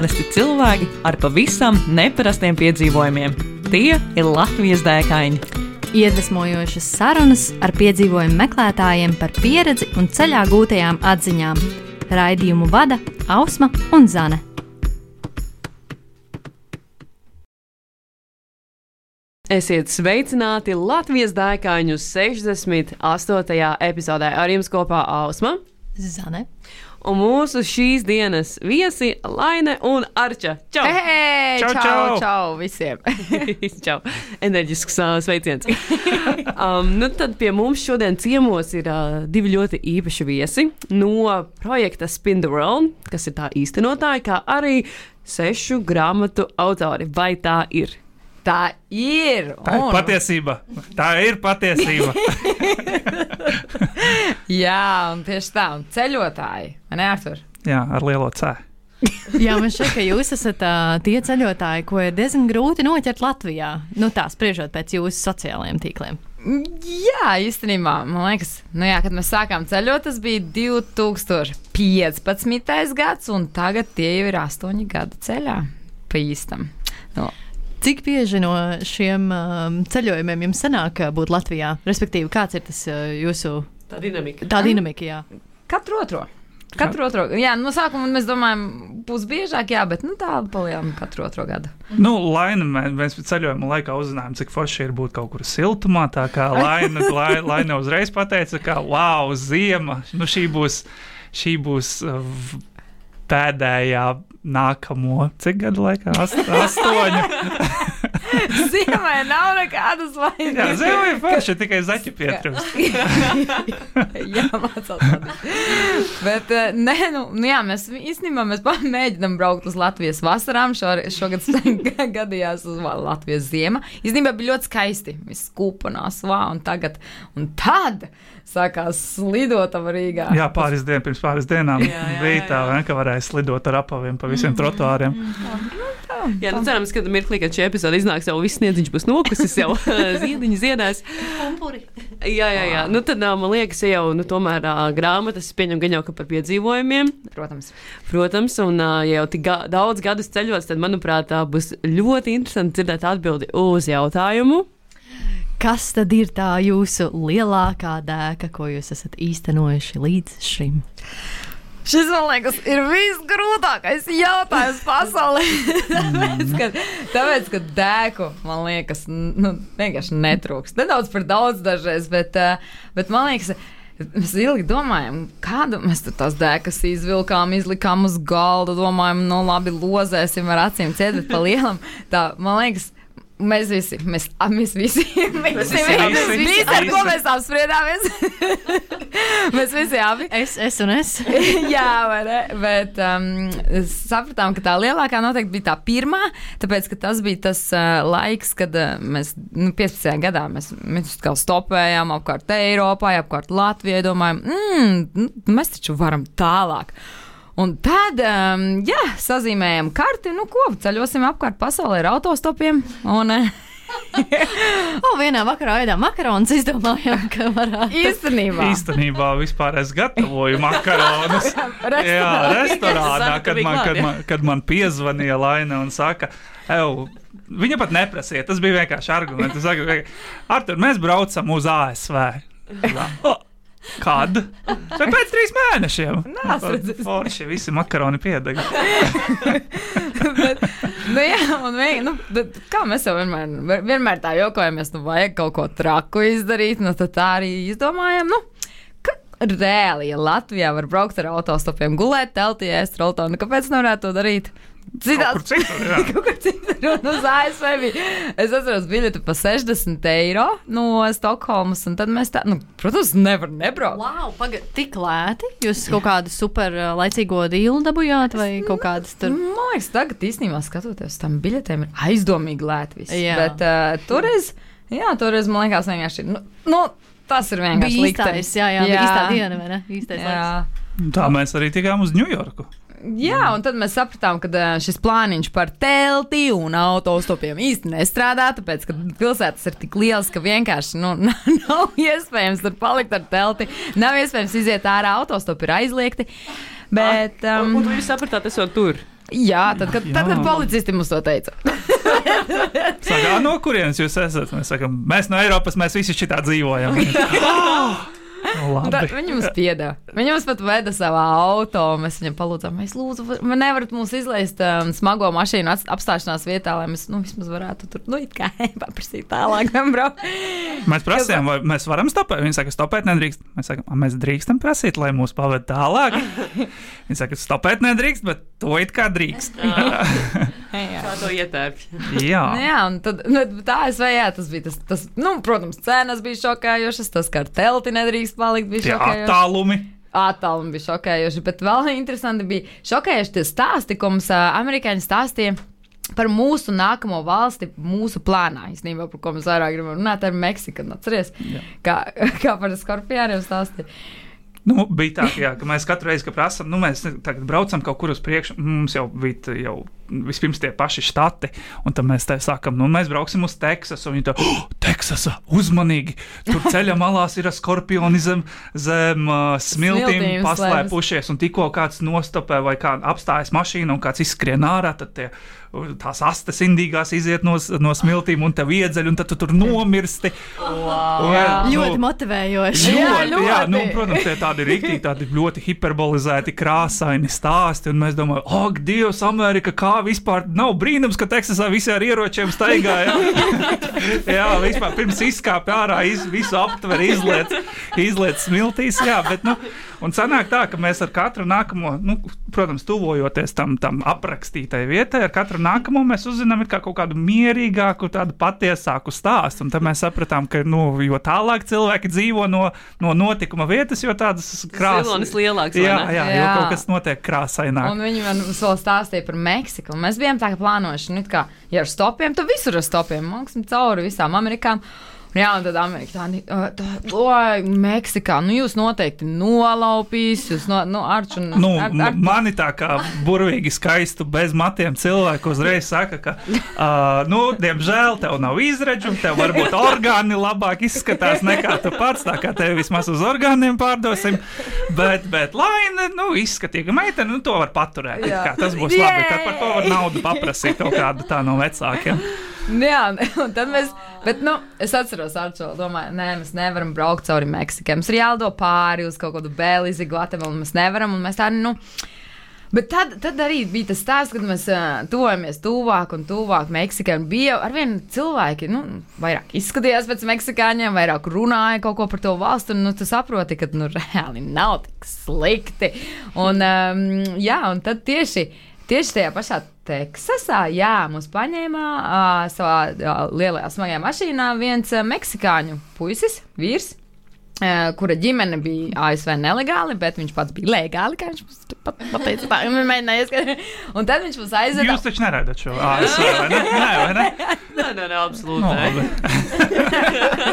Parasti cilvēki ar pavisam neparastiem piedzīvojumiem. Tie ir Latvijas dēkaini. Iedvesmojošas sarunas ar piedzīvojumu meklētājiem par pieredzi un ceļā gūtajām atziņām. Raidījumu vada Ausma un Zane. Esiet sveicināti Latvijas dēkaņu 68. epizodē. Ar jums kopā Ausma Zane. Un mūsu šīs dienas viesi Laine un Arča. Čau! Hei, Čau, čau, čau. čau, čau visiem! Čau! Enerģisks uh, sveiciens. um, nu tad pie mums šodien ciemos ir uh, divi ļoti īpaši viesi no projekta Spin the World, kas ir tā īstenotāji, kā arī sešu grāmatu autori. Vai tā ir? Tā ir! Tā ir un- patiesība. Tā ir patiesība. Jā, un tieši tā, un ceļotāji. Man neatver. Jā, ar lielo C. Jā, man šķiet, ka jūs esat uh, tie ceļotāji, ko ir diezgan grūti noķert Latvijā. Nu, tā spriežot pēc jūsu sociālajiem tīkliem. Jā, īstenībā, man liekas, nu jā, kad mēs sākām ceļot, tas bija 2015. gads, un tagad tie jau ir astoņi gadi ceļā pa īstam. Nu, Cik bieži no šiem um, ceļojumiem jums sanāk uh, būt Latvijā? Respektīvi, kāds ir tas uh, jūsu Tā dinamika. tā dinamika? Jā. katru otro. Katru otro. Jā, no sākuma mēs domājam, būs biežāk, jā, bet nu, tā palielinām katru otro gadu. Nu, Laina, mē- mēs ceļojuma laikā uzzinājām, cik forši ir būt kaut kur siltumā. Tā kā Laina, lai, Laina uzreiz pateica, ka wow, ziema, nu šī būs, šī būs pēdējā nākamo, cik gadu laikā? Ast, astoņu. Ziemē nav nekādas Jā, vainas. ziema ir forši, tikai zaķi pietrūkst. jā, mācās. Bet, eh, nē, nu, nu jā, mēs īstenībā mēs mēģinām braukt uz Latvijas vasarām. Šo, šogad gadījās uz Latvijas ziema. Īstenībā bija ļoti skaisti. Viss kūpanās, vā, un tagad, un tad sākās slidot Rīgā. Jā, pāris dienas pirms pāris dienām Jā, jā, bija tā, jā. vai ne, ka varēja slidot ar apaviem pa visiem trotuāriem. Jā, nu cerams, ka mirklī, kad šī epizode iznāks, jau viss sniedziņš būs nokusis, jau ziediņš ziedēs. Jā, jā, jā. Nu, tad man liekas, ja jau nu, tomēr grāmatas pieņem gan jau par piedzīvojumiem. Protams. Protams, un ja jau tik ga daudz gadus ceļos, tad, manuprāt, tā būs ļoti interesanti dzirdēt atbildi uz jautājumu. Kas tad ir tā jūsu lielākā dēka, ko jūs esat īstenojuši līdz šim? Šis, man liekas, ir visgrūtākais jautājums pasaulē. tāpēc, ka, tāpēc, ka dēku, man liekas, nu, vienkārši netrūks. Nedaudz par daudz dažreiz, bet, eh, bet man liekas, Mēs ilgi domājam, kādu mēs tur tās dēkas izvilkām, izlikām uz galda. Domājam, no labi, lozēsim ar acīm ciet, bet pa lielam. Tā, man liekas, mēs visi, mēs, a, mēs visi, mēs visi, visi, mēs visi, visi, ar ko visi. mēs apspriedāmies. mēs visi abi. Es, es un es. Jā, vai ne? Bet um, sapratām, ka tā lielākā noteikti bija tā pirmā, tāpēc, ka tas bija tas uh, laiks, kad uh, mēs nu, 15. gadā mēs, mēs kā stopējām apkārt Eiropai, apkārt Latvijai, domājam, mm, nu, mēs taču varam tālāk. Un tad, um, jā, sazīmējam karti, nu ko, ceļosim apkārt pasaulē ar autostopiem. Un, uh, O, vienā vakarā ēdām makaronus, izdomājām, ka varētu. īstenībā, Īstenībā vispār es gatavoju makaronus. Jā, restorānā, kad man, kad, man, kad man piezvanīja Laina un saka, Ew, viņa pat neprasīja. Tas bija vienkārši arguments. Saka, Artur, mēs braucam uz ASV. "O, Kad? Vai pēc trīs mēnešiem? Redzējis. Forši, visi makaroni piedega. bet, nu, jā, un vien, nu, bet kā mēs jau vienmēr, vien- vienmēr tā jokojamies, nu, vajag kaut ko traku izdarīt, nu, tad tā arī izdomājam. Nu, Reāli, ja Latvijā var braukt ar autostopiem, gulēt teltī, ēst roltonu, nu, kāpēc nevarētu to darīt? Kur Citās, citur, jā. kaut kur citur, un uz ASV bija. Es atceros biļeti par 60 eiro no Stokholmas, un tad mēs tā, nu, protams, nevar nebraukt. Wow, pagaidi, tik lēti. Jūs kaut kādu super laicīgo dīlu dabūjāt vai kaut kādas tur. Man liekas, tagad īstenībā skatoties uz tām biļetēm, ir aizdomīgi lēti. viss. Jā. Bet uh, toreiz, jā, toreiz man liekas, vienkārši ir. Nu, nu, tas ir vienkārši īstais, jā, jā, jā. Bija īstā diena, vai ne? Īstais laiks. Jā. Tā mēs arī tikām uz Ņujorku. Jā, un tad mēs sapratām, ka šis plāniņš par telti un autostopiem īsti nestrādā, tāpēc, ka pilsētas ir tik lielas, ka vienkārši nu, nav iespējams tur palikt ar telti. Nav iespējams iziet ārā, autostopi ir aizliegti. Bet, Um, um, un jūs sapratāt, esot tur. Jā, tad, kad, tad, kad Jā. policisti mums to teica. Saka, "Ā, no kurienes jūs esat? Mēs sakām, mēs no Eiropas, mēs visi šitā dzīvojam. Labi. viņi mums piedāvā. Viņi mums pat veda savā auto. Mēs viņam palūdzām, mēs lūdzu, vai nevarat mums izlaist um, smago mašīnu apstāšanās vietā, lai mēs nu, vismaz varētu tur, nu, it kā paprasīt tālāk. braukt. Mēs prasījām, vai mēs varam stopēt. Viņi saka, stopēt nedrīkst. Mēs sakām, "A, mēs drīkstam prasīt, lai mūs pavada tālāk. Viņi saka, stopēt nedrīkst, bet to it kā drīkst. Jā. Kā to ietērpt? Jā. Nu Jā, un tad, nu, tā es vai jā, tas bija tas, tas, nu, protams, cenas bija šokējošas, tas, ka ar telti nedrīkst palikt, bija šokējoši. attālumi. Attālumi bija šokējoši, bet vēl interesanti bija šokējoši tie stāsti, ko mums amerikāņi stāstīja. Par mūsu nākamo valsti, mūsu plānā, īstenībā, par ko mēs vairāk gribam runāt, ir Meksika. Nu, Atcerieties, kā, kā par skorpiāniem stāstīja. Nu, bija tā, ka, jā, ka mēs katru reizi, kad prasām, nu, mēs tagad braucam kaut kur uz priekšu, mums jau bija jau vispirms tie paši štati, un tad mēs te sakām, nu, mēs brauksim uz Teksasu, un viņi tā, oh, Teksasa, uzmanīgi, tur ceļa malās ir skorpioni zem, zem uh, smiltīm paslēpušies, un tikko kāds nostopē vai kā apstājas mašīna, un kāds izskrien ārā, tad tie, tās astes indīgās iziet no, no smiltīm, un tev iedzeļ, un tad tu tur nomirsti. Wow. Un, Ļoti motivējoši. Jā, Ļoti, jā, ļoti. nu, protams, tie tādi rīktīgi, tādi ļoti hiperbolizēti, krāsaini stāsti. Un mēs domājam, ak, Dievs, Amerika, kā vispār nav brīnums, ka Teksasā visi ar ieročiem staigāja. jā, vispār pirms izkāpa ārā, iz, visu aptver, izliet, izliet smiltīs. Jā, bet, nu, un sanāk tā, ka mēs ar katru nākamo, nu, protams, tuvojoties tam, tam aprakstītai vietai, ar katru nākamo mēs uzzinām kā kaut kādu mierīgāku, tādu patiesāku stāstu. Un tad mēs sapratām, ka, nu, jo tālāk cilvēki dzīvo no, no notikuma vietas, jo tādas Zilonis krāsas. lielāks. vai Jā, ne? jā, jo Jā. kaut kas notiek krāsaināk. Un viņi man vēl stāstīja par Meksiku. Un Mēs bijām tā kā plānojuši, nu, kā, ja ar stopiem, tad visur ar stopiem. Māksim cauri visām Amerikām. Jā, un tad amerikāņi tā, oi, Meksikā, nu jūs noteikti nolaupīs, jūs no, nu, arču, Nu, ar, ar, mani tā kā burvīgi skaistu, bez matiem cilvēku uzreiz saka, ka, uh, nu, diemžēl tev nav izredzu, tev varbūt orgāni labāk izskatās nekā tu pats, tā kā tevi vismaz uz orgāniem pārdosim. Bet, bet laina, nu, izskatīga meitene, nu, to var paturēt. kā, Tas būs labi. Tad par to var naudu paprasīt kaut kādu tā no vecākiem. Jā, un tad mēs, bet, nu, es atceros, Arčo, domāju, nē, mēs nevaram braukt cauri Meksikai. Mums ir jālido pāri uz kaut kādu Belizi, Gvatemalu, mēs nevaram, un mēs tā, nu, Bet tad, tad arī bija tas stāsts, kad mēs uh, tuvojamies tuvāk un tuvāk Meksikai. Un bija ar vienu cilvēku, nu, vairāk izskatījās pēc meksikāņiem, vairāk runāja kaut ko par to valstu. Un nu, tu saproti, ka nu, reāli nav tik slikti. Un, um, jā, un tad tieši, tieši tajā pašā Teksasā, jā, mūs paņēma uh, savā uh, lielajā smagajā mašīnā viens uh, meksikāņu puisis, vīrs. Uh, kura ģimene bija ASV nelegāli, bet viņš pats bija legāli. kā Viņš mums pat pateica, tā ir monēta. Un tad viņš mums aizveda. Jūs taču neredzat šo ASV, vai ne? Nē, vai ne? Nē, nē, nē, absolūti. No, nē. labi.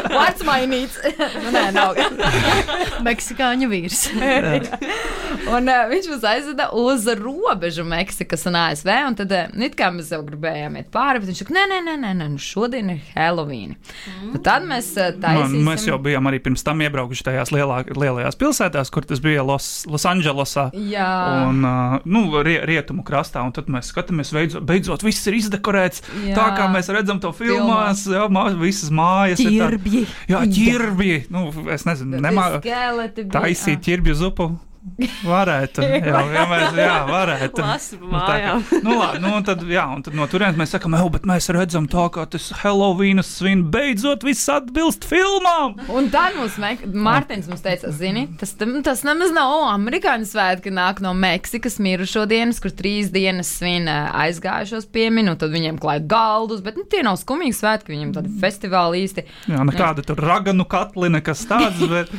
Vārds mainīts. nu, nē, nav. Meksikāņu vīrs. Un uh, viņš mums aizveda uz robežu Meksikas un ASV. Un tad, uh, it kā mēs jau gribējām iet pāri, bet viņš saka, nē, nē, nē, nē, nē nu šodien ir Halloween. Mm. Un tad mēs uh, Man, taisīsim. mēs jau bijām arī pirms tam iebraukuši tajās lielā, lielajās pilsētās, kur tas bija Los, Losandželosā. Jā. Un, nu, rie, rietumu krastā, un tad mēs skatāmies, beidzot, beidzot viss ir izdekorēts. Jā. Tā kā mēs redzam to filmās, jā, mā, visas mājas ir tā- Ķirbji. Jā, ķirbji. Nu, es nezinu, nemā, taisīt ķirbju zupu. Varētu. Jā, mēs, jā varētu. Nu, tā kā- mājām. Nu, labi, nu, un tad, jā, un tad no turienes mēs sakām, jau, bet mēs redzam tā, kā tas Halloween svin beidzot viss atbilst filmām. Un tad mums Mek Mārtiņš mums teica, zini, tas, tas nemaz nav o, amerikāņu svētki, nāk no Meksikas mirušo dienas, kur trīs dienas svin aizgājušos pieminu, un tad viņiem klāja galdus, bet nu, tie nav skumīgi svētki, viņiem tādi festivāli īsti. Jā, nekāda tur raganu katli, nekas tāds, bet,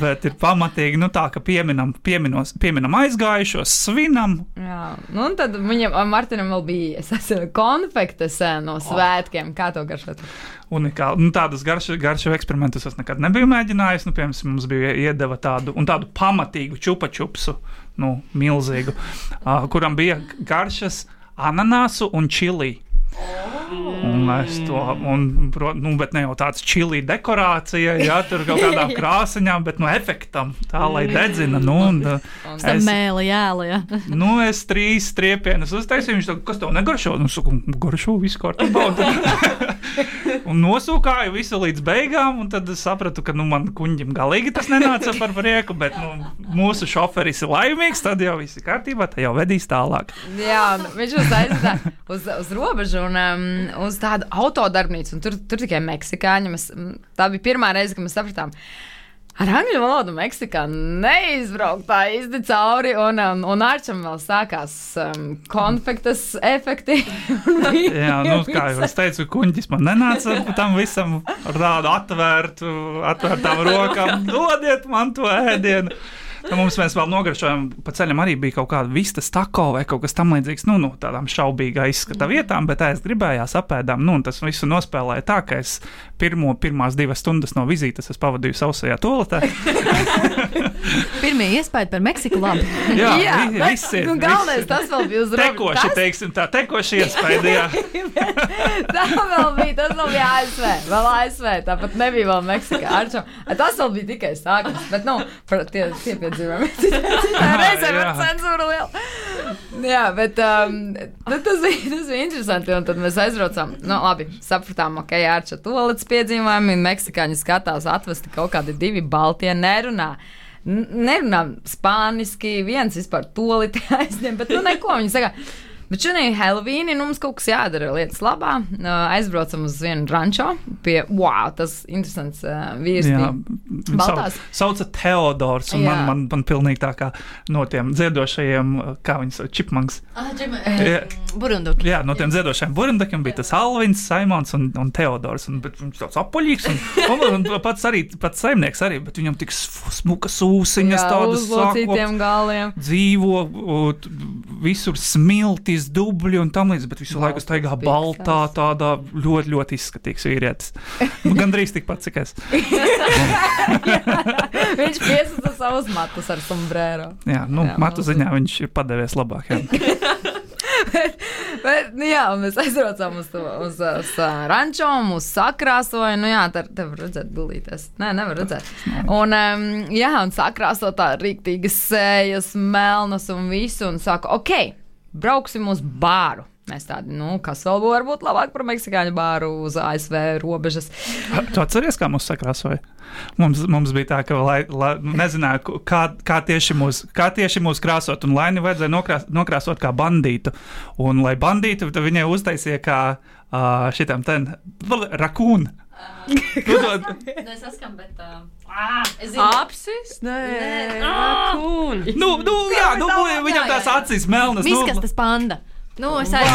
bet ir pamatīgi, nu tā, ka pieminam, pieminos, pieminam aizgājušos, svinam. Jā, nu, un tad viņam, Mārtiņam vēl bija, es esmu konfektes no svētkiem, kā to garšot. Unikāli. Nu, tādas garšu, garšu eksperimentus es nekad nebiju mēģinājis. Nu, piemēram, mums bija iedeva tādu, un tādu pamatīgu čupačupsu, nu, milzīgu, uh, kuram bija garšas ananāsu un čili. Un es to, pro- nu, bet ne jau tāds čili dekorācija, jā, tur kaut kādām krāsaņām, bet no efektam, tā lai dedzina. Nu, un, Tas es, mēli, jēli, jā. nu, es trīs striepienus uztaisīju, viņš teica, kas tev negaršo? Nu, saku, garšo, viss kārtībā. Un, nosūkāju visu līdz beigām, un tad sapratu, ka nu, man kuņģim galīgi tas nenāca par prieku, bet nu, mūsu šoferis ir laimīgs, tad jau viss ir kārtībā, tad jau vedīs tālāk. Jā, viņš uz aizsā uz, uz robežu un um, uz tādu autodarbnīcu. un Tur, tur tikai meksikāņi. Mēs, tā bija pirmā reize, kad mēs sapratām. Ar angļu valodu Meksikā neizbraukt tā īsti cauri, un, um, un Arčam vēl sākās um, konfektas efekti. Jā, nu, kā jau es teicu, kuņģis man nenāca tam visam ar tādu atvērtu, atvērtām rokām. Dodiet man to ēdienu! Nu, mums mēs vēl nogaršojām, pa ceļam arī bija kaut kāda vistas tako vai kaut kas tamlīdzīgs, nu, no tādām šaubīgā izskata vietām, bet ēst gribējās apēdām, nu, un tas visu nospēlēja tā, ka es pirmo, pirmās divas stundas no vizītes es pavadīju sausajā toaletē. Pirmie iespēja par Meksiku labi. Jā, Jā, vi- bet, visi ir. nu, galvenais tas vēl bija uz robežas. Tekoši, teiksim, tā tekoši iespēja. jā. Tā vēl bija, tas vēl bija ASV. Vēl ASV, tāpat nebija vēl Meksikā. Arčo, tas vēl bija tikai sākums. Bet, nu, tie, tie piedzīvojumi. Citā reizē var cenzūra liela. Jā, bet um, nu, tas, bija, tas bija interesanti. Un tad mēs aizbraucām. Nu, labi, sapratām, ok, Arča tolets piedzīvojumi. Meksikāņi skatās, atvesti kaut kādi divi baltie nerunā. Nerunā spāniski, viens vispār tolīti aizņem, bet nu neko. Viņi saka, Bet šodien ir Helovīna, un mums kaut kas jādara lietas labā. Uh, Aizbraucam uz vienu rančo pie, wow, tas interesants uh, vīrs. Jā, Baltās. Sauc, sauca Teodors, un man, Jā. man, man pilnīgi tā kā no tiem dziedošajiem, kā viņas sauc, čipmangs. Jā. Burunduki. Jā, no tiem dziedošajiem burbuļsakām bija tas Alvins, Simons un, un Teodors. Un, bet viņš tāds apaļīgs, un, un, un pats arī, pats saimnieks arī, bet viņam tik smuka sūsiņas, Jā, tādas uzlocītiem galiem. dzīvo, u, t- visur smiltīs, dubļi un tam līdzīgi, bet visu laiku staigā baltā, tādā ļoti, ļoti izskatīgs vīrietis. Nu, Gan drīz tikpat, cik es. Viņš piesaka savus matus ar sombrero. Jā, nu, Jā, matu ziņā viņš ir padevies labāk. Jā. Bet, nu, jā, mēs aizbraucām uz, to, uz, uz uh, rančo, uz sakrāsoju. Nu, jā, tā te var redzēt, gulīties. Nē, nevar redzēt. Un, um, jā, un sakrāsot tā rīktīgas sējas, melnas un visu. Un saka, ok, brauksim uz bāru. Mēs tādi, nu, kas vēl var būt labāk par meksikāņu bāru uz ASV robežas. Tu atceries, kā mums sakrāsoja? Mums, mums bija tā, ka lai, lai, nu, nezināja, ku- kā, kā, tieši mūs, kā tieši mūs krāsot, un Laini vajadzēja nokrās, nokrāsot kā bandītu. Un, lai bandītu, tad viņai uztaisīja kā uh, šitam ten rakūnu. Es saskam, bet. Uh, es Apsis? Nē, rakūni. Nu, nu, jā, nu, viņam tās acis melnas. Nu, Viskas tas panda. Nu, es arī.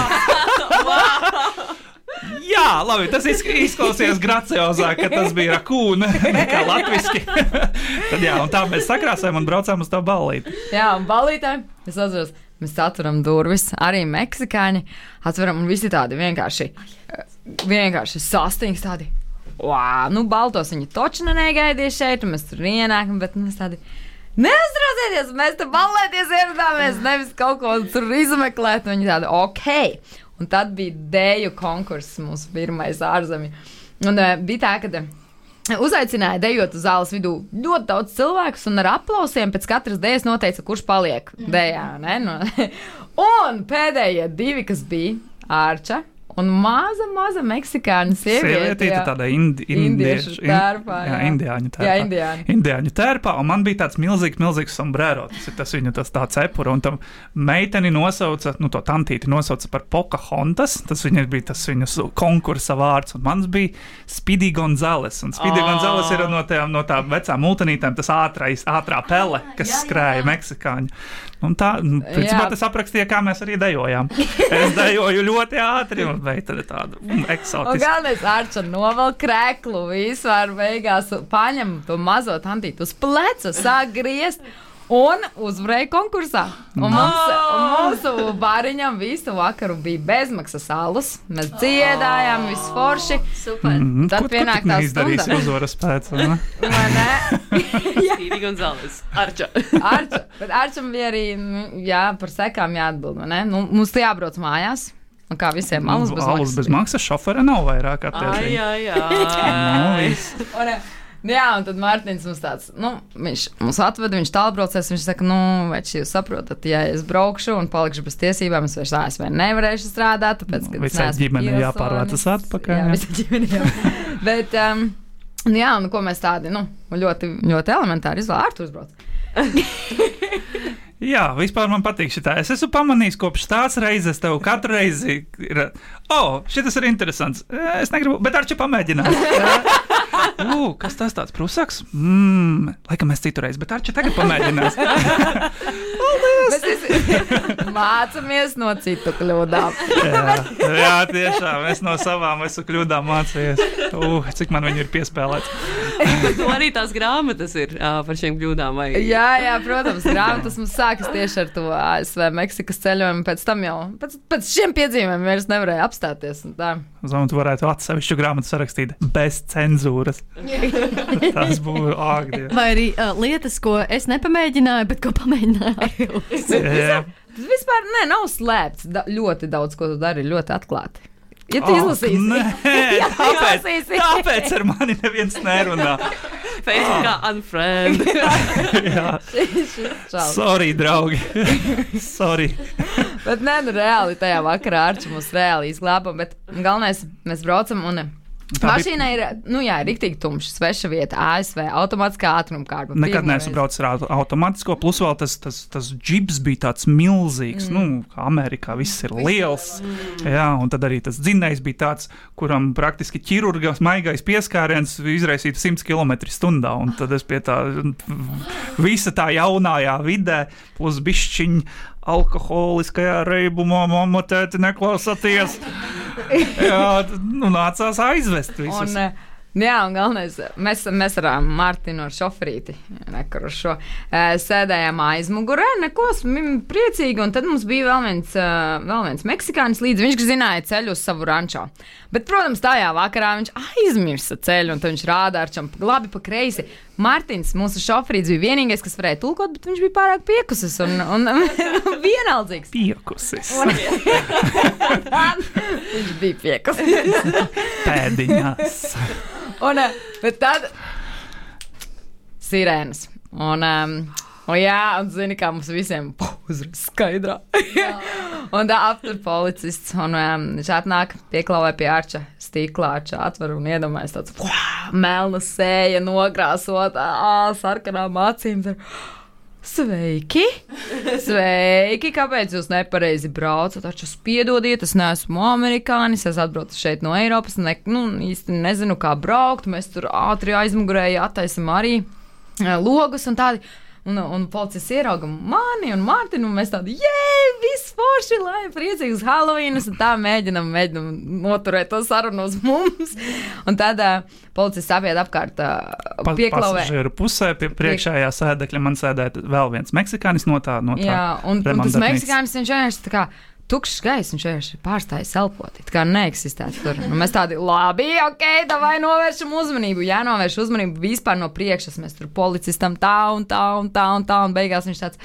jā, labi, tas iz- izklausījās graciozāk, ka tas bija rakūna nekā latviski. tad jā, un tā mēs sakrāsājām un braucām uz to ballīti. Jā, un balītē es atceros, mēs atveram durvis, arī meksikāņi atveram un visi tādi vienkārši, eh, vienkārši sastīgs tādi. Wow, nu, baltos viņi toču negaidīja šeit, un mēs tur ienākam, bet mēs tādi. Neuztraucieties, mēs te balēties ieradāmies, nevis kaut ko tur izmeklēt. un Viņi tādi, ok. Un tad bija dēļu konkurss, mūsu pirmais ārzemju. Un uh, bija tā, ka uh, uzaicināja dejot uz zāles vidū ļoti daudz cilvēku, un ar aplausiem pēc katras dēļas noteica, kurš paliek dējā. Ne? No. un pēdējie divi, kas bija Ārča un maza, maza meksikāņu sieviete. Jā. tāda indi, Indiešu tērpā, Jā, jā. indiāņu tērpā. Jā, indiāņu. Indiāņu tērpā, un man bija tāds milzīgs, milzīgs sombrero. Tas ir tas viņa tas tā cepura, un tam meiteni nosauca, nu to tantīti nosauca par Pocahontas. Tas viņa bija tas viņas konkursa vārds, un mans bija Spidī Gonzales. Un Spidī Oh. Gonzales ir no tām, no tām vecām multinītēm, tas ātrais, ātrā pele, kas skrēja meksikāņu. Un tā, nu, principā Jā. tas aprakstīja, kā mēs arī dejojām. Es dejoju ļoti ātri, un meitene tādu mm, Un eksotisku. galvenais Arčs novelk krēklu, vispār beigās paņem to mazo tantītu uz pleca, sāk griezt. Un uzvarēja konkursā. Un mums, un mūsu bāriņam visu vakaru bija bezmaksas alus. Mēs dziedājām, viss forši. Super. Mm, Tad tu pienāk tik tā stunda. uzvaras pēc. vai ne? Stīvi Gonzales. Arča. Arča, bet Arčam bija arī nu, jā, par sekām jāatbild. vai ne? Nu, mums jābrauc mājās. Un kā visiem alus bez Alus maksas. bez maksas šofera nav vairāk Ai, attiecīgi. Nu, ai. viss. Un, eh, Jā, un tad Mārtiņš mums tāds, nu, viņš mums atveda, viņš tālbraucēs, viņš saka, nu, vai jūs saprotat, ja es braukšu un palikšu bez tiesībām, es vairs ASV nevarēšu strādāt, tāpēc, ka Visai ģimenei jāpārvācas atpakaļ, Jā, jā. visai ģimenei jā. Bet, um, jā, un ko mēs tādi, nu, ļoti, ļoti elementāri izvēlējām, Artūrs brauc. Jā, vispār man patīk šī tā. Es esmu pamanījis, kopš tās reizes tev katru reizi ir. Oh, šis ir interesants. Es negribu, bet ar čia pamēģināt. Uh, kas tas tāds prusaks? Mmm, laikam mēs citu reizi, bet ar čia tagad pamēģinās. Mēs visi mācāmies no citu kļūdām. jā, jā, tiešām. Es no savām esmu kļūdām mācījies. Uh, cik man viņi ir piespēlēts. Bet tu arī tās grāmatas ir ā, par šīm kļūdām. Vai? Jā, jā, protams, grāmatas mums sākas tieši ar to ASV Meksikas ceļojumu. Pēc tam jau, pēc, pēc šiem piedzīvumiem, vairs nevarēja apstāties. un tā. Zinu, tu varētu atsevišķu grāmatu sarakstīt bez cenzūras. Tas būtu āgļi. Vai arī uh, lietas, ko es nepamēģināju, bet ko pamēģināju. Tas vispār ne, nav slēpts. Da, ļoti daudz, ko tu dari, ļoti atklāti. Ja tu Ak, izlasīsi, nē, tāpēc, izlasīsi. tāpēc ar mani neviens nerunā. Facebookā unfriend. Jā, sorry, draugi. sorry. Bet nē, nu reāli tajā vakarā Arčs mūs reāli izglāba. Bet galvenais, mēs braucam un. Bija- Mašīna ir, nu jā, rīktīgi tumša, sveša vieta, ASV, automātiskā ātruma kārta. Nekad neesmu braucis ar auto- automātisko, plus vēl tas, tas, tas džibs bija tāds milzīgs. Mm. Nu, kā Amerikā viss ir liels. Jā, un tad arī tas dzinējs bija tāds, kuram praktiski ķirurga maigais pieskāriens izraisītu 100 km/h. Un tad es pie tā visa tā jaunajā vidē, plus bišķiņa alkoholiskajā reibumā, mamma, tēti, neklausāties. Jā, nu, nācās aizvest visus. Un, eh, Jā, un galvenais, mēs, mēs ar Mārtiņu ar šoferīti nekuru šo eh, sēdējām aizmugurē, neko priecīgi, un tad mums bija vēl viens, vēl viens meksikānis līdzi, viņš zināja ceļu uz savu rančo. Bet, protams, tajā vakarā viņš aizmirsa ceļu, un viņš rāda ar čam labi pa kreisi. Mārtiņš, mūsu šoferīts, bija vienīgais, kas varēja tulkot, bet viņš bija pārāk piekusis un, un, un vienaldzīgs. Piekusis viņš bija piekusis. pēdiņās. Un, eh, bet tad sirēnas. Un, um, un jā, un zini, kā mums visiem uzreiz skaidrā. Un tā aptur policists. Un um, viņš atnāk, pieklāvē pie arča stīklā, arča atver un iedomājas tāds melna sēja, nogrāsota, ā, sarkanām acīm. Sveiki! Sveiki! Kāpēc jūs nepareizi braucat? Taču spiedodiet, es neesmu amerikānis, es atbraucu šeit no Eiropas, ne, nu, īsti nezinu, kā braukt. Mēs tur ātri aizmugurēji attaisam arī logus un tādi. Un, un policists ierauga mani un Mārtiņu, un mēs tādi, jē, viss forši, lai priecīgs Halloweenus, un tā mēģinam, mēģinam noturēt to sarunu uz mums. Un tad uh, policists apiet apkārt uh, Pa, pieklauvē. pasažieru pusē, pie priekšējā sēdekļa man sēdēja vēl viens meksikānis no tā. No tā Jā, un, un tas meksikānis viņš vienkārši tā kā tukšs gaiss, viņš vienkārši pārstāja elpot. Tā kā neeksistētu tur. Un mēs tādi, labi, ok, tā vai novēršam uzmanību. Jā, novērš uzmanību vispār no priekšas. Mēs tur policistam tā un tā un tā un tā, un beigās viņš tāds.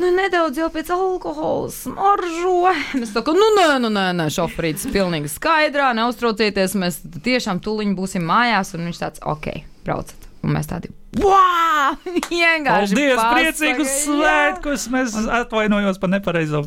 Nu, nedaudz jau pēc alkohola smaržo. Mēs kā, nu, nē, nu, nē, nē šoferītis pilnīgi skaidrā, neuztraucieties, mēs tiešām tuliņi būsim mājās, un viņš tāds, ok, braucat. Un mēs tādi, wow! Vienkārši Paldies, pasaka, priecīgus jā. svētkus! Mēs atvainojos par nepareizo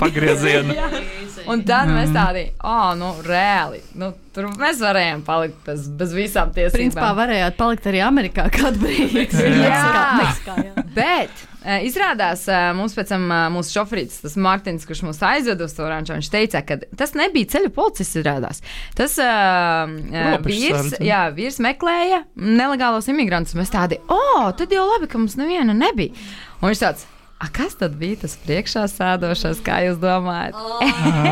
pagriezienu. Un tad mēs tādi, ah, oh, nu, reāli. Nu, tur mēs varējām palikt bez, bez visām tiesībām. Principā varējāt palikt arī Amerikā kādu brīdi. Jā. Meksikā, jā. Bet eh, izrādās, eh, mums pēc tam eh, mūsu šoferītis, tas Mārtiņš, kurš mūs aizveda uz to ranču, viņš teica, ka tas nebija ceļu policists, izrādās. Tas uh, vīrs, jā, vīrs meklēja nelegālos imigrantus. Mēs tādi, o, oh, tad jau labi, ka mums neviena nebija. Un viņš tāds. A, kas tad bija tas priekšā sēdošais, kā jūs domājat?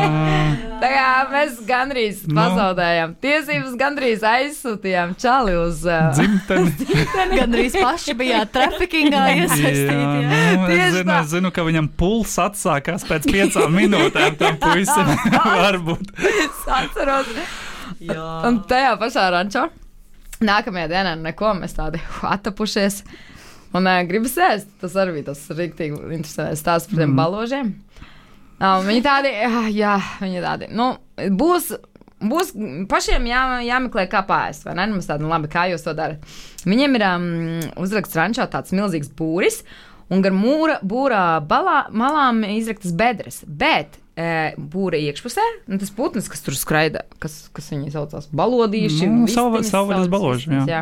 Tā kā mēs gandrīz Nu. pazaudējām tiesības, gandrīz aizsūtījām čali uz uh, Dzimteni. Gan arī paši bijāt trafikingā iesaistīti. Jā, jā. nu, es, zinu, tā. es zinu, ka viņam puls atsākās pēc piecām minūtēm. Tam puisim varbūt. Es atceros. Un tajā pašā rančā nākamajā dienā neko mēs tādi atapušies. Un uh, gribas ēst. Tas arī bija tas rīktīgi interesants stāsts par tiem Mm. baložiem. Uh, viņi tādi, jā, jā viņi tādi. Nu, būs, būs pašiem jā, jāmeklē, kā pāriest. Vai ne? Nu, Mums tāda, nu, labi, kā jūs to darat. Viņiem ir um, uzraksts rančā tāds milzīgs būris, un gar mūra, būrā balā, malām izraktas bedres. Bet e, būra iekšpusē, nu, tas putns, kas tur skraida, kas, kas viņi saucās, balodīši. Nu, savvaļas- baloži, vistiņas, jā.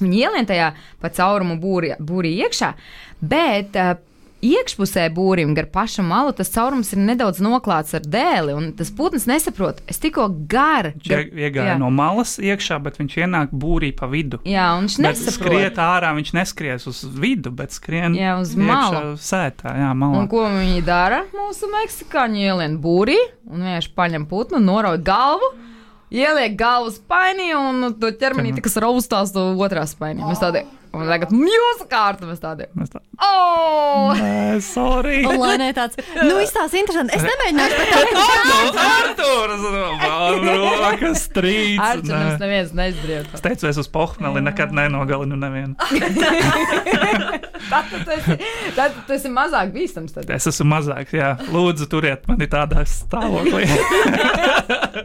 Viņi ielien tajā pa caurumu būri, būri iekšā, bet uh, iekšpusē būrim gar pašu malu tas caurums ir nedaudz noklāts ar dēli, un tas putns nesaprot. Es tikko gar. Viņš gar ie- iegāja no malas iekšā, bet viņš ienāk būrī pa vidu. Jā, un viņš Bet nesaprot. skriet ārā, viņš neskries uz vidu, bet skrien Jā, uz malu. Sētā, jā, malā. Un ko viņi dara? Mūsu meksikāņi ielien būrī un vienkārši paņem putnu, norauj galvu. Ieliek galvu spainī un to ķermenī, kas raustās to otrā spainī. Mēs tādi, un tagad mūsu kārta, mēs tādi. Mēs tā, Oh! Nē, sorry! Un lai ne tāds, nu, izstāsta interesanti. Es nemēģināšu pat tā. Artūrs! Man rokas trīc! Ar to nē. mums neviens neizbrīvot. Es teicu, es uz pohmeli nekad nenogalinu nevienu. Tad tu esi, tad tu esi mazāk bīstams. Tad. Es esmu mazāks, jā. Lūdzu, turiet mani tādā stāvoklī.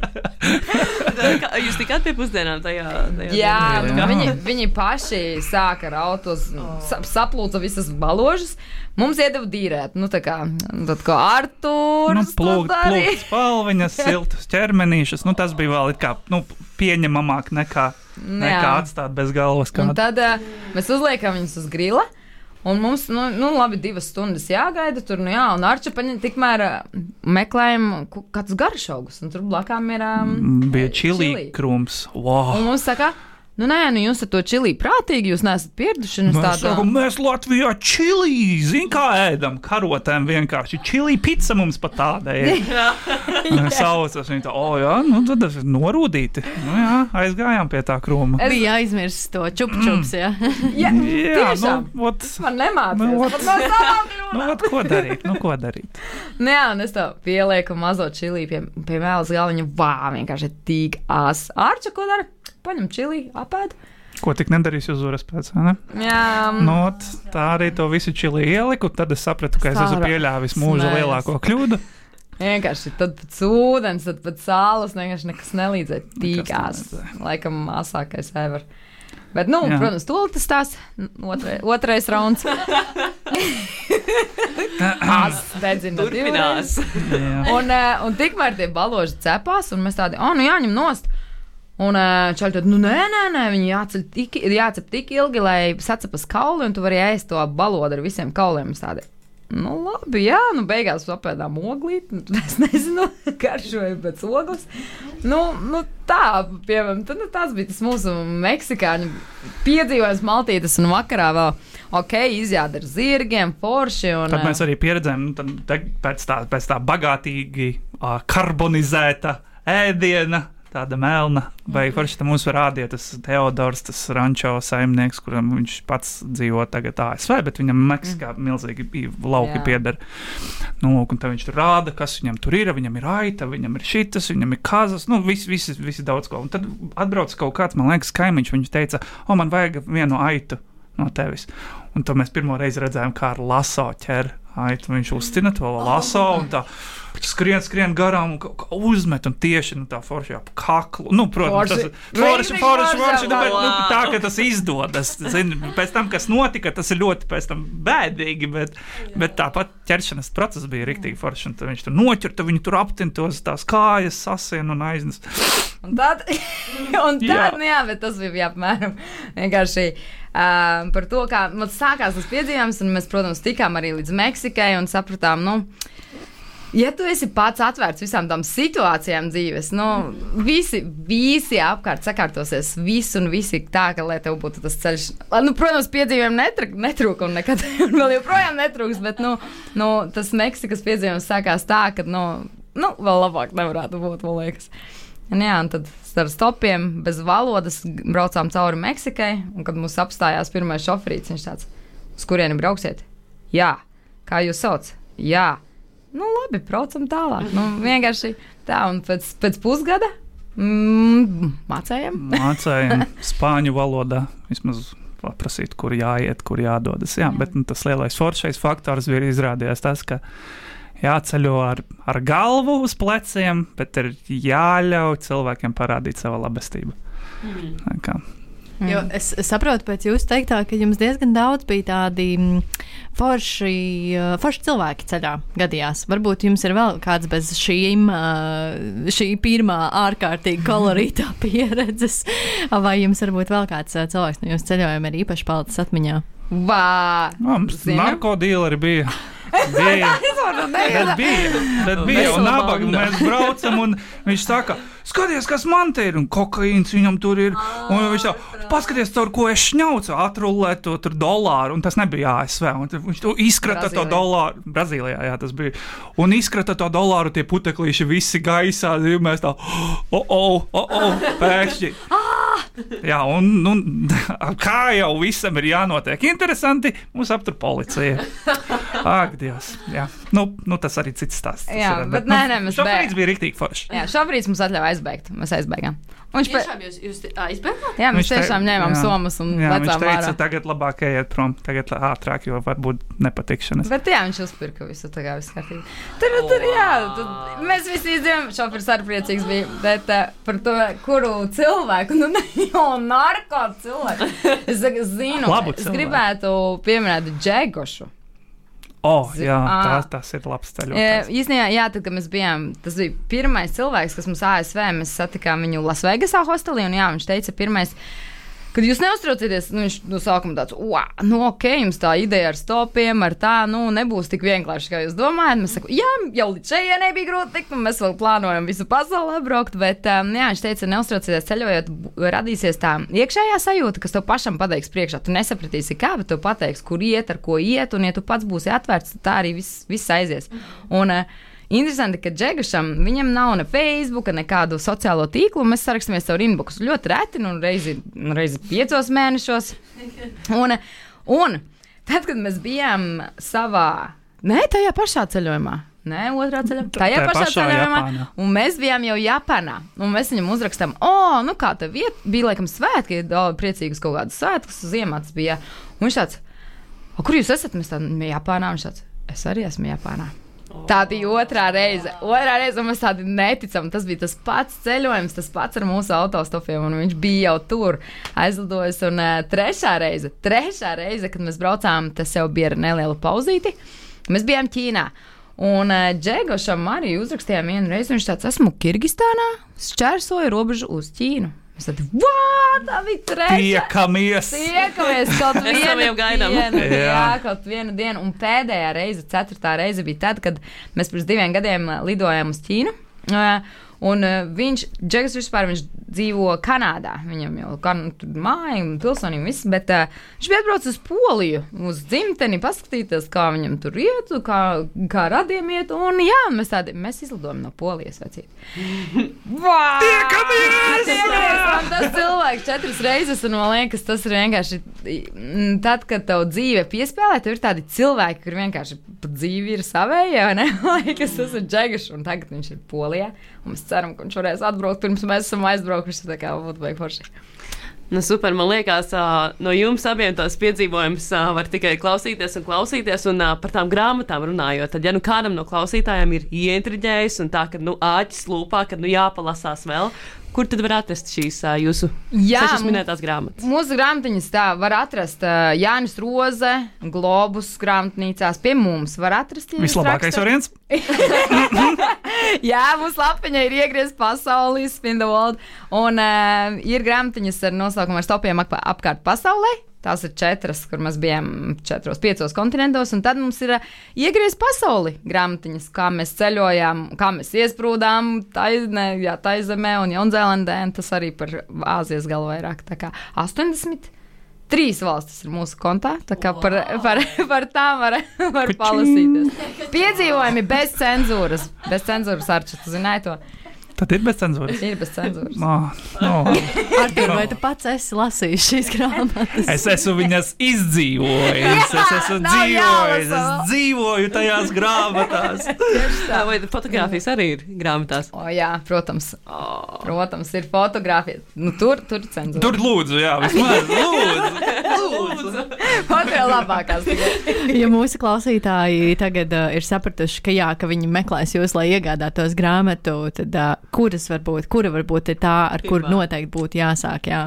Tikāt pie pusdienām tajā? tajā Jā, dienā? nu, viņi, viņi paši sāka raut uz, sa, saplūca visas baložas. Mums iedeva dīrēt, nu tā kā, tad kā Artūrs. nu, to plūkt, plūkt spalviņas, siltus ķermenīšus. Nu, tas bija vēl it kā nu, pieņemamāk nekā, nekā Jā. atstāt bez galvas. Un Kādu. tad uh, mēs uzliekam viņus uz grila. Un mums, nu, nu labi, divas stundas jāgaida tur, nu jā, un Arča paņem tikmēr uh, meklējam ku- kādus garšaugus, un tur blakām ir. Um, Bija čili čili. krūms. Wow. Un mums saka, nu nē, nu jūs ar to čili prātīgi, jūs neesat pieraduši. es Mēs, tādu- saku, mēs Latvijā čili, zinām, kā ēdam karotēm vienkārši. Čili pizza mums pat tāda ir. Saucas viņa tā, o jā, nu tad tas ir norūdīti. Nu jā, aizgājām pie tā krūma. Es- Bija aizmirsts to čupčups, jā. Jā, Jā, tiešām. nu, ot, Man nemācās. Nu, no savām nu, ot, ko darīt? Nu, ko darīt? Nu jā, un es to pielieku mazo čili pie, pie mēlas galiņa. Vā, vienkārši tik ās. Arča, ko dara? Paņem čili, apēd. Ko tik nedarīs uzvaras pēc? Ne? Jā, Nu, ot, tā arī to visu čili ieliku. Tad es sapratu, ka es esmu pieļāvis mūža lielāko kļūdu. vienkārši tad pēc ūdens, tad pēc sālas vienkārši nekas nelīdzēja. Tik Nekas. Laikam asākais ever. Bet, nu, Jā. protams, to tas tās otrais, otrais rauns. Ās, dedzina. Turpinās. Un, eh, un tikmēr tie baloži cepās, un mēs tādi, oh, nu jāņem nost. Un čaļi tad, nu nē, nē, nē viņi jāceļ tik, jācep tik ilgi, lai sacepas kauli, un tu vari ēst to balodu ar visiem kauliem. Tādi, nu labi, jā, nu beigās apēdām oglīti, nu, es nezinu, garšoju pēc ogles. Nu, nu tā, piemēram, tad, nu, tas bija tas mūsu meksikāņu piedzīvojums maltītes, un vakarā vēl, ok, izjāda ar zirgiem, forši. Un, Tad mēs arī pieredzējām, nu, pēc tā, pēc tā bagātīgi uh, karbonizēta ēdiena. Tāda melna, vai forši tam mums rādīt tas Teodors, tas rančo saimnieks, kuram viņš pats dzīvo tagad ASV, bet viņam Meksikā milzīgi i- lauki pieder. Nu, lūk, un tad viņš tur rāda, kas viņam tur ir, viņam ir aita, viņam ir šitas, viņam ir kazas, nu, visi, visi, visi daudz ko. Un tad atbrauc kaut kāds, man liekas, kaimiņš, viņš teica, o, man vajag vienu aitu no tevis. Un to mēs pirmo reizi redzējām, kā ar laso ķer aitu. Viņš uztina to laso un tā. Skrien, skrien garām, un uzmet un tieši nu, tā forši ap kaklu. Nu, protams, Forši. tas forši, forši, forši, forši. Nu, bet, nu, tā, ka tas izdodas. Zini, pēc tam, kas notika, tas ir ļoti pēc tam bēdīgi, bet, bet tāpat ķeršanas process bija rīktīgi forši. Un tad viņš tur noķer, tad viņi tur aptintos, tās kājas sasien un aiznes. Un tad, un tad Jā. Nu, jā, bet tas bija apmēram vienkārši uh, par to, kā mums sākās tas piedzīvojums, un mēs, protams, tikām arī līdz Meksikai un sapratām, nu. Ja tu esi pats atvērts visām tām situācijām dzīves, nu, visi, visi apkārt sakārtosies, visi un visi tā, ka, lai tev būtu tas ceļš, nu, protams, piedzīvojumi netr netrūka un nekad un vēl joprojām netrūks, bet, nu, nu tas Meksikas piedzīvojums sākās tā, ka, nu, nu vēl labāk nevarētu būt, man liekas. Un, jā, un tad ar stopiem, bez valodas, braucām cauri Meksikai. Un, kad mums apstājās pirmais šoferīts, viņš tāds, uz kurieni brauksiet? Jā, kā jūs sauc? Jā, nu labi, braucam tālāk. Nu, vienkārši tā, un pēc, pēc pusgada mm, mācējām. Mācējām spāņu valodā vismaz. Paprasīt, kur jāiet, kur jādodas. Jā, bet nu, tas lielais foršais faktors bija izrādījās tas, ka jāceļo ar, ar galvu uz pleciem, bet ir jāļauj cilvēkiem parādīt savu labestību. Tā kā. Mm. Jo es, es saprotu, pēc jūsu teiktā, ka jums diezgan daudz bija tādi mm, forši, uh, forši cilvēki ceļā gadījās. Varbūt jums ir vēl kāds bez šīm, uh, šī pirmā ārkārtīgi kolorītā pieredzes, vai jums varbūt vēl kāds uh, cilvēks no jūsu ceļojuma ir īpaši palicis atmiņā? Vā! Mums narkotīleri bija. Bija. Bet bija, bet bija un nabaga mēs braucam, un viņš saka, skaties, kas man te ir, un kokaīns viņam tur ir. Un viņš tā, paskaties, caur ko es šņaucu, atrullēt to tur dolāru, un tas nebija ASV. Un viņš to izkrata to Brazīlijā. dolāru, Brazīlijā, jā, tas bija. Un izkrata to dolāru, tie puteklīši visi gaisā, zin, mēs tā, o, o, o, o, pēkšņi. Jā, un nu, kā jau visam ir jānotiek interesanti, mūs aptur policija. Ak, Dievs. Jā, nu, nu tas arī cits stāsts. Tas Jā, ir, bet nē, nē, mēs šobrīd bē- bija rīktīgi forši. Jā, šobrīd mums atļauj aizbeigt. Mēs aizbeigām. Un Viņš. Tiešām jūs, jūs aizbēgāt? Jā, mēs Viņš te- tiešām ņēmām jā. somas un Jā, viņš teica, ārā. tagad labāk ejiet prom, tagad ātrāk, jo var būt nepatikšanas. Bet jā, viņš uzpirka visu tā kā viss kārtībā. Tur, tur, jā, tad mēs visi izdevām, šoferis arī priecīgs bija, bet uh, par to, kuru cilvēku, nu, ne jau narko cilvēku. Es zinu, Labu es cilvēku. gribētu pieminēt Džegošu. O, jā, Ā. tas, tas ir labs ceļojums. Īstenībā, jā, tad, kad mēs bijām, tas bija pirmais cilvēks, kas mums ASV, mēs satikām viņu Lasvegasā hostelī, un jā, viņš teica, pirmais, kad jūs neuztraucieties, nu, viņš no sākuma tāds, nu, ok, jums tā ideja ar stopiem, ar tā, nu, nebūs tik vienkārši, kā jūs domājat. Mēs sakām, jā, jau līdz šejienei bija grūti tikt, un mēs vēl plānojam visu pasauli apbraukt, bet, um, jā, viņš teica, neuztraucieties ceļojot, radīsies tā iekšējā sajūta, kas tev pašam pateiks priekšā. Tu nesapratīsi, kā, bet tev pateiks, kur iet, ar ko iet, un, ja tu pats būsi atvērts, tad tā arī viss, viss aizies. Un, uh, Interesanti, ka Džegašam viņam nav ne Facebook, nekādu sociālo tīklu. Mēs sarakstamies caur inboxu ļoti reti, nu, reizi, nu, reizi piecos mēnešos. Un, un tad, kad mēs bijām savā, ne tajā pašā ceļojumā. Nē, otrā ceļā. Tajā pašā pašā ceļojumā. Un mēs bijām jau Japānā. Un mēs viņam uzrakstām, o, nu kā tā vieta bija, laikam, svētki, daudz priecīgas kaut kādas svētkus, ziemats bija. Un viņš tāds, kur jūs esat? Mēs tādā Japānā. Viņš tāds, es arī esmu Japānā. Tā bija otrā reize. Otrā reize, mēs tādi neticam. Tas bija tas pats ceļojums, tas pats ar mūsu autostopiem, viņš bija jau tur aizlidojis. Un uh, trešā reize, trešā reize, kad mēs braucām, tas jau bija ar nelielu pauzīti. Mēs bijām Ķīnā. Un uh, Džegošam arī uzrakstījām vienu reizi, viņš tāds, esmu Kirgistānā, šķērsoju robežu uz Ķīnu. Mēs vā, tā bija trešā. Tiekamies! Tiekamies kaut gaidām. dienu. Jā. Kaut vienu dienu. Un pēdējā reize, ceturtā reize bija tad, kad mēs pirms diviem gadiem lidojām uz Ķīnu. Ā, Un uh, viņš, Džeks, vispār viņš dzīvo Kanādā. Viņam jau kan, tur māja, un pilsonība, viss. Bet uh, viņš bija atbraucis uz Poliju, uz dzimteni, paskatīties, kā viņam tur iet, kā, kā radiem iet. Un jā, mēs tādi, mēs izlidojam no Polijas vecīt. Wow! Tiekamies! Un tas cilvēks četras reizes, un man liekas, tas ir vienkārši. mm, Tad, kad tev dzīve piespēlē, tev ir tādi cilvēki, kur vienkārši pa dzīvi ir ne? Man liekas, tas ir džegašs, un tagad viņš ir Polijā. Un mēs ceram, ka viņš varēs atbraukt, pirms mēs esam aizbraukuši. Tā kā būtu baigi forši. Nu, super, man liekas, no jums abiem tos piedzīvojumus ā, var tikai klausīties un klausīties. Un par tām grāmatām runājot, tad, ja nu kādam no klausītājiem ir ieintriģējis un tā, ka nu, āķis lūpā, kad nu, jāpalasās vēl, kur tad var atrast šīs ā, jūsu Jā, minētās grāmatas? Mūsu grāmatiņas tā var atrast uh, Jānis Roze, Globus grāmatnīcās. Pie mums var atrast. ja Vislabākais variants. Jā, mūsu lapiņa ir iegriezta pasaulē, Spin the World. Un uh, ir grāmatiņas ar nosaukumu ar stopiem ap, apkārt pasaulē. Tās ir četras, kur mēs bijām četros, piecos kontinentos. Un tad mums ir uh, iegriezta pasaulē grāmatiņas, kā mēs ceļojām, kā mēs iesprūdām taizemē, jā, taizemē un Jaunzēlandē. Un tas arī par Āzijas galu vairāk. Tā kā 80. Trīs valstis ir mūsu kontā. Tā kā par, par, par tām var, var palasīties. Piedzīvojumi bez cenzūras. Bez cenzūras ar čatu, zināju to. Tad ir bez cenzūras. Ir bez cenzūras. Oh, no. Artur, vai tu pats esi lasījis šīs grāmatas? Es esmu viņas izdzīvojis. Es esmu dzīvojis. Es dzīvoju tajās grāmatās. Tā, vai fotografijas arī ir grāmatās? O, jā, protams. Protams, ir fotografija. Nu, tur, tur ir cenzūra. Tur lūdzu, jā, vismaz lūdzu. lūdzu. Foto ir labākās. Ja mūsu klausītāji tagad uh, ir sapratuši, ka, jā, ka viņi meklēs jūs, lai iegādātos grāmatu, tad uh, kuras varbūt, kura varbūt ir tā, ar kuru noteikti būtu jāsāk? Jā?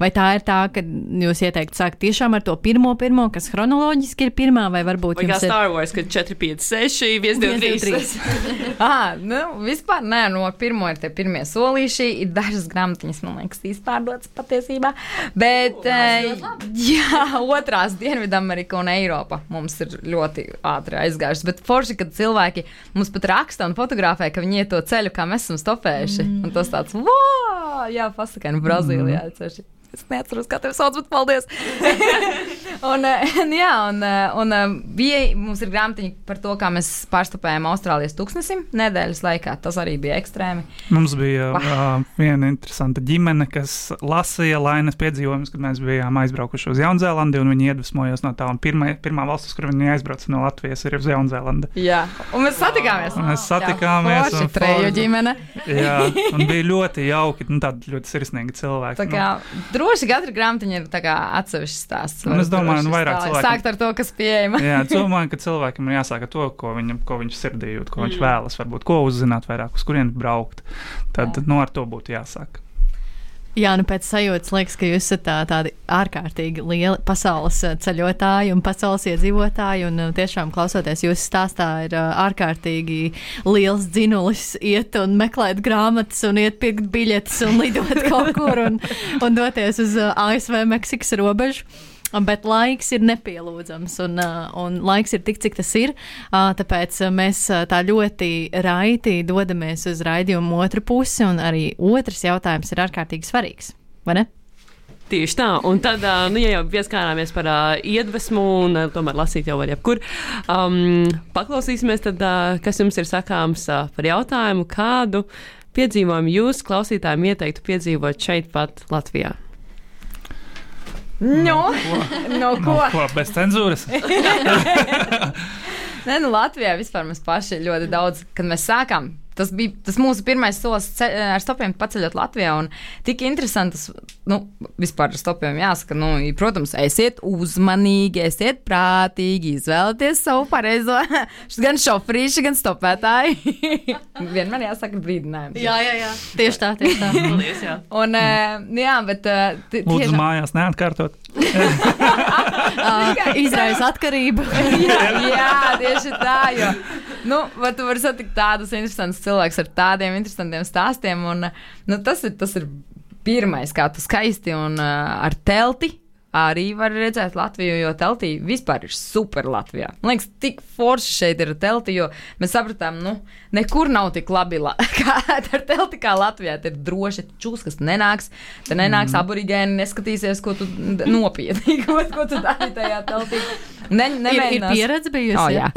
Vai tā ir tā, ka jūs ieteiktu sākt tiešām ar to pirmo, pirmo kas chronoloģiski ir pirmā, vai varbūt ir Star Wars, kad 4, 5, 6, 1, 2, 3. Ah, nu, vispār nē, no pirmā ir tie pirmie solīši. Ir dažas grāmatiņas, man liekas, izpārdotas patiesībā. Bet, uh, jā, otrās Dienvidamerika un Eiropa mums ir ļoti ātri aizgājušas. Bet forši, kad cilvēki mums pat raksta un fotografē, ka viņi iet to ceļu, kā mēs esam stopējuši. Un tas tāds, wow, jā, pasakaini Brazīlijā. Mm. Es neatceros, kā tevi sauc, bet paldies. un, eh, jā, un, eh, un eh, bija, mums ir grāmatiņa par to, kā mēs pārstupējām Austrālijas tūkstnesim nedēļas laikā. Tas arī bija ekstrēmi. Mums bija uh, viena interesanta ģimene, kas lasīja lainas piedzīvojumus, kad mēs bijām aizbraukuši uz Jaunzēlandi, un viņi iedvesmojās no tā. Un pirmā, pirmā valsts, kur viņi aizbrauca no Latvijas, ir uz Jaunzēlandi. Jā, un mēs satikāmies. Un mēs satikāmies, Forši un treju ģimene. Jā, un bija ļoti jauki, nu, tādi ļoti sirsnīgi cilvēki. Tā kā droši katra grāmatiņa ir atsevišķs stāsts. Un es domāju, Droši nu, vairāk cilvēki- Sākt ar to, kas pieejama. Jā, domāju, ka cilvēkam ir jāsāk ar to, ko, viņam, ko viņš sirdī jūt, ko Mm. viņš vēlas, varbūt ko uzzināt vairāk, uz kurien braukt. Tad nu, ar to būtu jāsāk. Jā, nu pēc sajūtas liekas, ka jūs esat tā, tādi ārkārtīgi lieli pasaules ceļotāji un pasaules iedzīvotāji. Un tiešām klausoties jūsu stāstā, ir ārkārtīgi liels dzinulis iet un meklēt grāmatas, un iet pirkt biļetes un lidot kaut kur un, un doties uz ASV Meksikas robežu. Bet laiks ir nepielūdzams, un, uh, un laiks ir tik, cik tas ir. Uh, tāpēc uh, mēs tā ļoti raiti dodamies uz raidījumu otru pusi, un arī otrs jautājums ir ārkārtīgi svarīgs. Vai ne? Tieši tā, un tad, nu, ja jau pieskārāmies par uh, iedvesmu, un uh, tomēr lasīt jau var jebkur, um, paklausīsimies, tad, uh, kas jums ir sakāms uh, par jautājumu, kādu piedzīvojumu jūs klausītājiem ieteiktu piedzīvot šeit pat Latvijā. Nu, no Nu, ko? ko, bez cenzūras? Nē, nu Latvijā vispār mēs paši ļoti daudz, kad mēs sākām. Tas bija tas mūsu pirmais solis ce- ar stopiem paceļot Latvijā. un Tik interesants, nu, vispār ar stopiem jāsaka, nu, protams, esiet uzmanīgi, esiet prātīgi, izvēlieties savu pareizo, gan šoferīšu, gan stopētāju. Vienmēr jāsaka brīdinājums. jā, jā. Tieši tā, tieši tā. Paldies, jā. Un, uh, jā, bet. T- Lūdzu, mājās neatkārtot. Izraisa atkarība. jā, jā, tieši tā. Jo, nu, vai tu vari satikt tādus interesantus cilvēkus ar tādiem interesantiem stāstiem. Un, nu, tas, ir, tas ir pirmais, kā tu skaisti un uh, ar telti. Arī var redzēt Latviju, jo teltī vispār ir super Latvijā. Man liekas, tik forši šeit ir telti, jo mēs sapratām, nu, nekur nav tik labi la kā ar telti kā Latvijā. Tur ir droši čūs, kas nenāks. Te nenāks mm. aborigēni, neskatīsies, ko tu nopietni, ko, ko tu dari tajā teltī. Ne, Ir, ir nemēģinās- pieredze bijusi. Oh, jā.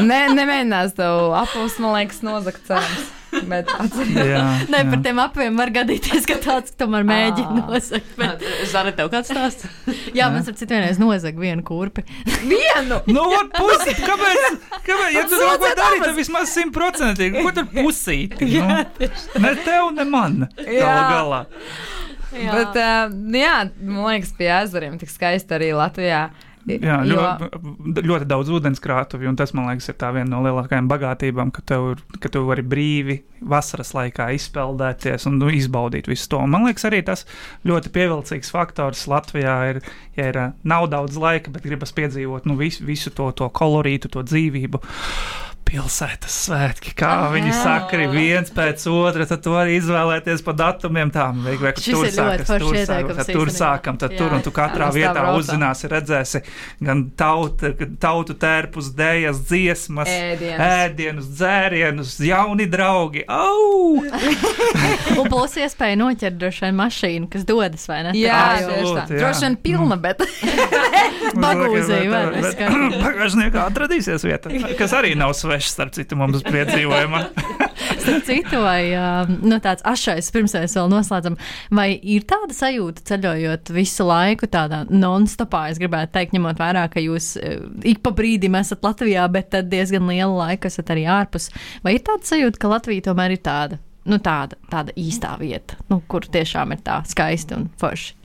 ne, nemēģinās tev apelsīnu, man liekas, nozagt cerams. Bet atceries, Jā, Nē, par tiem apiem var gadīties, ka tāds tomēr mēģina nosakt. Bet, Zana, tev kāds stāsts? jā, mums ar citu vienreiz nozag vienu kurpi. vienu! Nu, ot, pusi, kāpēc? kāpēc? Ja tu kaut ko dari, tad vismaz simtprocentīgi. Ko tur pusīti? Nu, ne tev, ne man. Jā. Galā. Jā. Bet, uh, jā, man liekas, pie ezeriem tik skaisti arī Latvijā. Jā, jo, ļoti, ļoti daudz ūdenskrātuvi, un tas, man liekas, ir tā viena no lielākajām bagātībām, ka tev, ka tu vari brīvi vasaras laikā izpeldēties un nu, izbaudīt visu to. Un man liekas, arī tas ļoti pievilcīgs faktors Latvijā ir, ja ir, ā, nav daudz laika, bet gribas piedzīvot nu, visu, visu to, to kolorītu, to dzīvību. Pilsētas svētki, kā viņi saka, ir viens pēc otra, tad tu vari izvēlēties pa datumiem. Tā, vai, vai, Šis tur sākas, tur, sākas, tad tur sākam, tad Jā. tur, un tu katrā vietā uzzināsi, redzēsi gan tauta, tautu tērpus, dēļas, dziesmas, Ēdienus. ēdienus, dzērienus, jauni draugi. Au! Un plus iespēja noķert droši vien mašīnu, kas dodas, vai ne? jā. Absolūti, jā. Droši vien pilna, bet Bagūzī, vai ne? Bagāžniekā atradīsies vieta, kas arī nav svešs, starp citu, mums piedzīvojumā. Starp citu, vai uh, nu, tāds ašais, pirms mēs vēl noslēdzam, vai ir tāda sajūta ceļojot visu laiku tādā non-stopā, es gribētu teikt, ņemot vērā, ka jūs uh, ik pa brīdim esat Latvijā, bet tad diezgan lielu laiku esat arī ārpus. Vai ir tāda sajūta, ka Latvija tomēr ir tāda, nu, tāda, tāda īstā vieta, nu, kur tiešām ir tā skaisti un forši?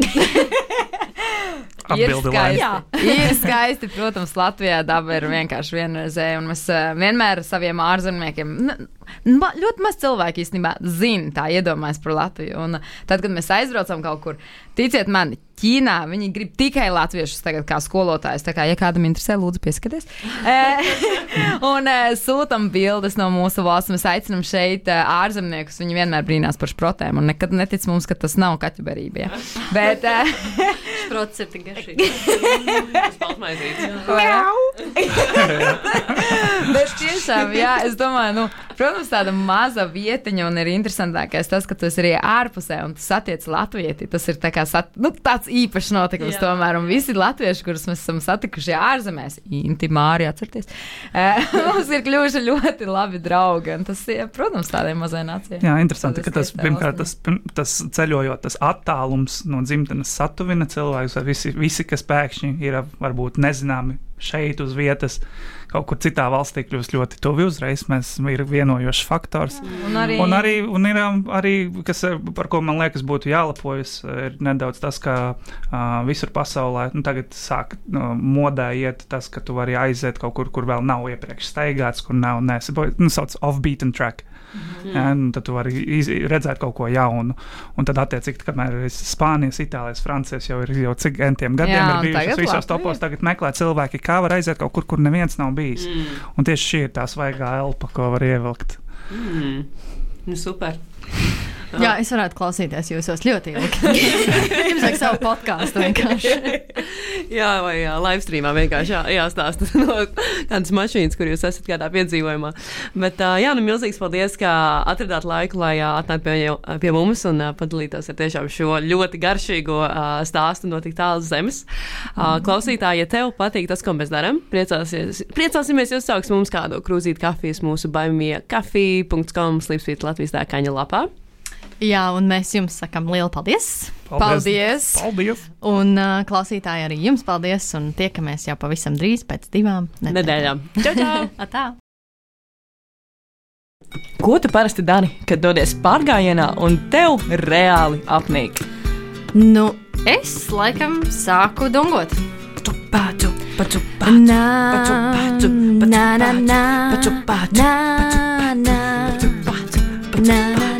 Ir Atbildi skaisti. Laima. ir skaisti. Protams, Latvijā daba ir vienkārši vienreizēja. Un mēs uh, vienmēr saviem ārzemniekiem, ma, ļoti maz cilvēku īstenībā zina, tā iedomājas par Latviju. Un uh, tad, kad mēs aizbraucam kaut kur, ticiet man, Ķīnā viņi grib tikai latviešus tagad kā skolotājus. Tā kā, ja kādam interesē, lūdzu, pieskaties. Eh, un sūtam bildes no mūsu valsts. Mēs aicinām šeit ārzemniekus. Viņi vienmēr brīnās par šprotēm un nekad netic mums, ka tas nav kaķu barība. ja. Bet, Šprots ir tik garšīgi. Bet tiešām, jā, es domāju, nu, protams, tāda maza vietiņa, un ir interesantākais tas, ka tu esi arī ārpusē un tu satiec latvieti. Tas ir tā kā, sat, nu, tāds īpašs notikums jā. tomēr, un visi latvieši, kurus mēs esam satikuši ārzemēs, intimāri atcerieties, eh, mums ir kļuvuši ļoti labi draugi, un tas, jā, protams, tādai mazai nācijai. Jā, interesanti, ka tas pirmkārt, tas, tas ceļojot, tas attālums no dzimtenes satuvina cilvēkus. vai Visi, visi, kas pēkšņi ir varbūt nezināmi šeit uz vietas, kaut kur citā valstī kļūst ļoti tuvi uzreiz. Mēs ir vienojošs faktors. Un arī, Un arī, un ir um, arī kas, eh, par ko man liekas, būtu jālepojas, eh, ir nedaudz tas, ka uh, visur pasaulē nu, tagad sāk uh, modē iet tas, ka tu vari aiziet kaut kur, kur vēl nav iepriekš staigāts, kur nav nesi, nu, sauc off-beaten track. Mm. Ja, un tad tu vari redzēt kaut ko jaunu. Un tad, attiecīgi, kamēr ir Spānijas, Itālijas, Francijas jau ir jau cik entiem gadiem Jā, ir bijušas visos Latvija. topos, tagad meklē cilvēki, kā var aiziet kaut kur, kur neviens nav bijis. Mm. Un tieši šī ir tā svaigā elpa, ko var ievilkt. Mm. Nu, super. Jā, es varētu klausīties jūsos ļoti ilgi. Jums vajag savu podkāstu vienkārši. Jā, vai jā, live streamā vienkārši jā, jāstāsta no kādas mašīnas, kur jūs esat kādā piedzīvojumā. Bet, jā, nu, milzīgs paldies, ka atradāt laiku, lai atnāktu pie, pie mums un padalītos ar tiešām šo ļoti garšīgo stāstu no tik tālas zemes. Ā, Klausītāji, ja tev patīk tas, ko mēs darām, priecāsimies, ja uzsāks mums kādu krūzīti kafijas mūsu baimie kafija.com slīpsvīt Latvijas dēkaņa lapā. Jā, un mēs jums sakām lielu paldies. Paldies! Paldies! Un uh, klausītāji arī jums paldies. Un tiekamies jau pavisam drīz pēc divām Nedēļām. Čau, čau! Atā! Ko tu parasti dari, kad dodies pārgājienā un tev reāli apnīk? Nu, es laikam sāku dungot. Paču, paču, paču, Nā, paču, paču, paču, nā, nā, nā, paču, paču, nā, nā, paču, paču, paču, nā, nā, nā.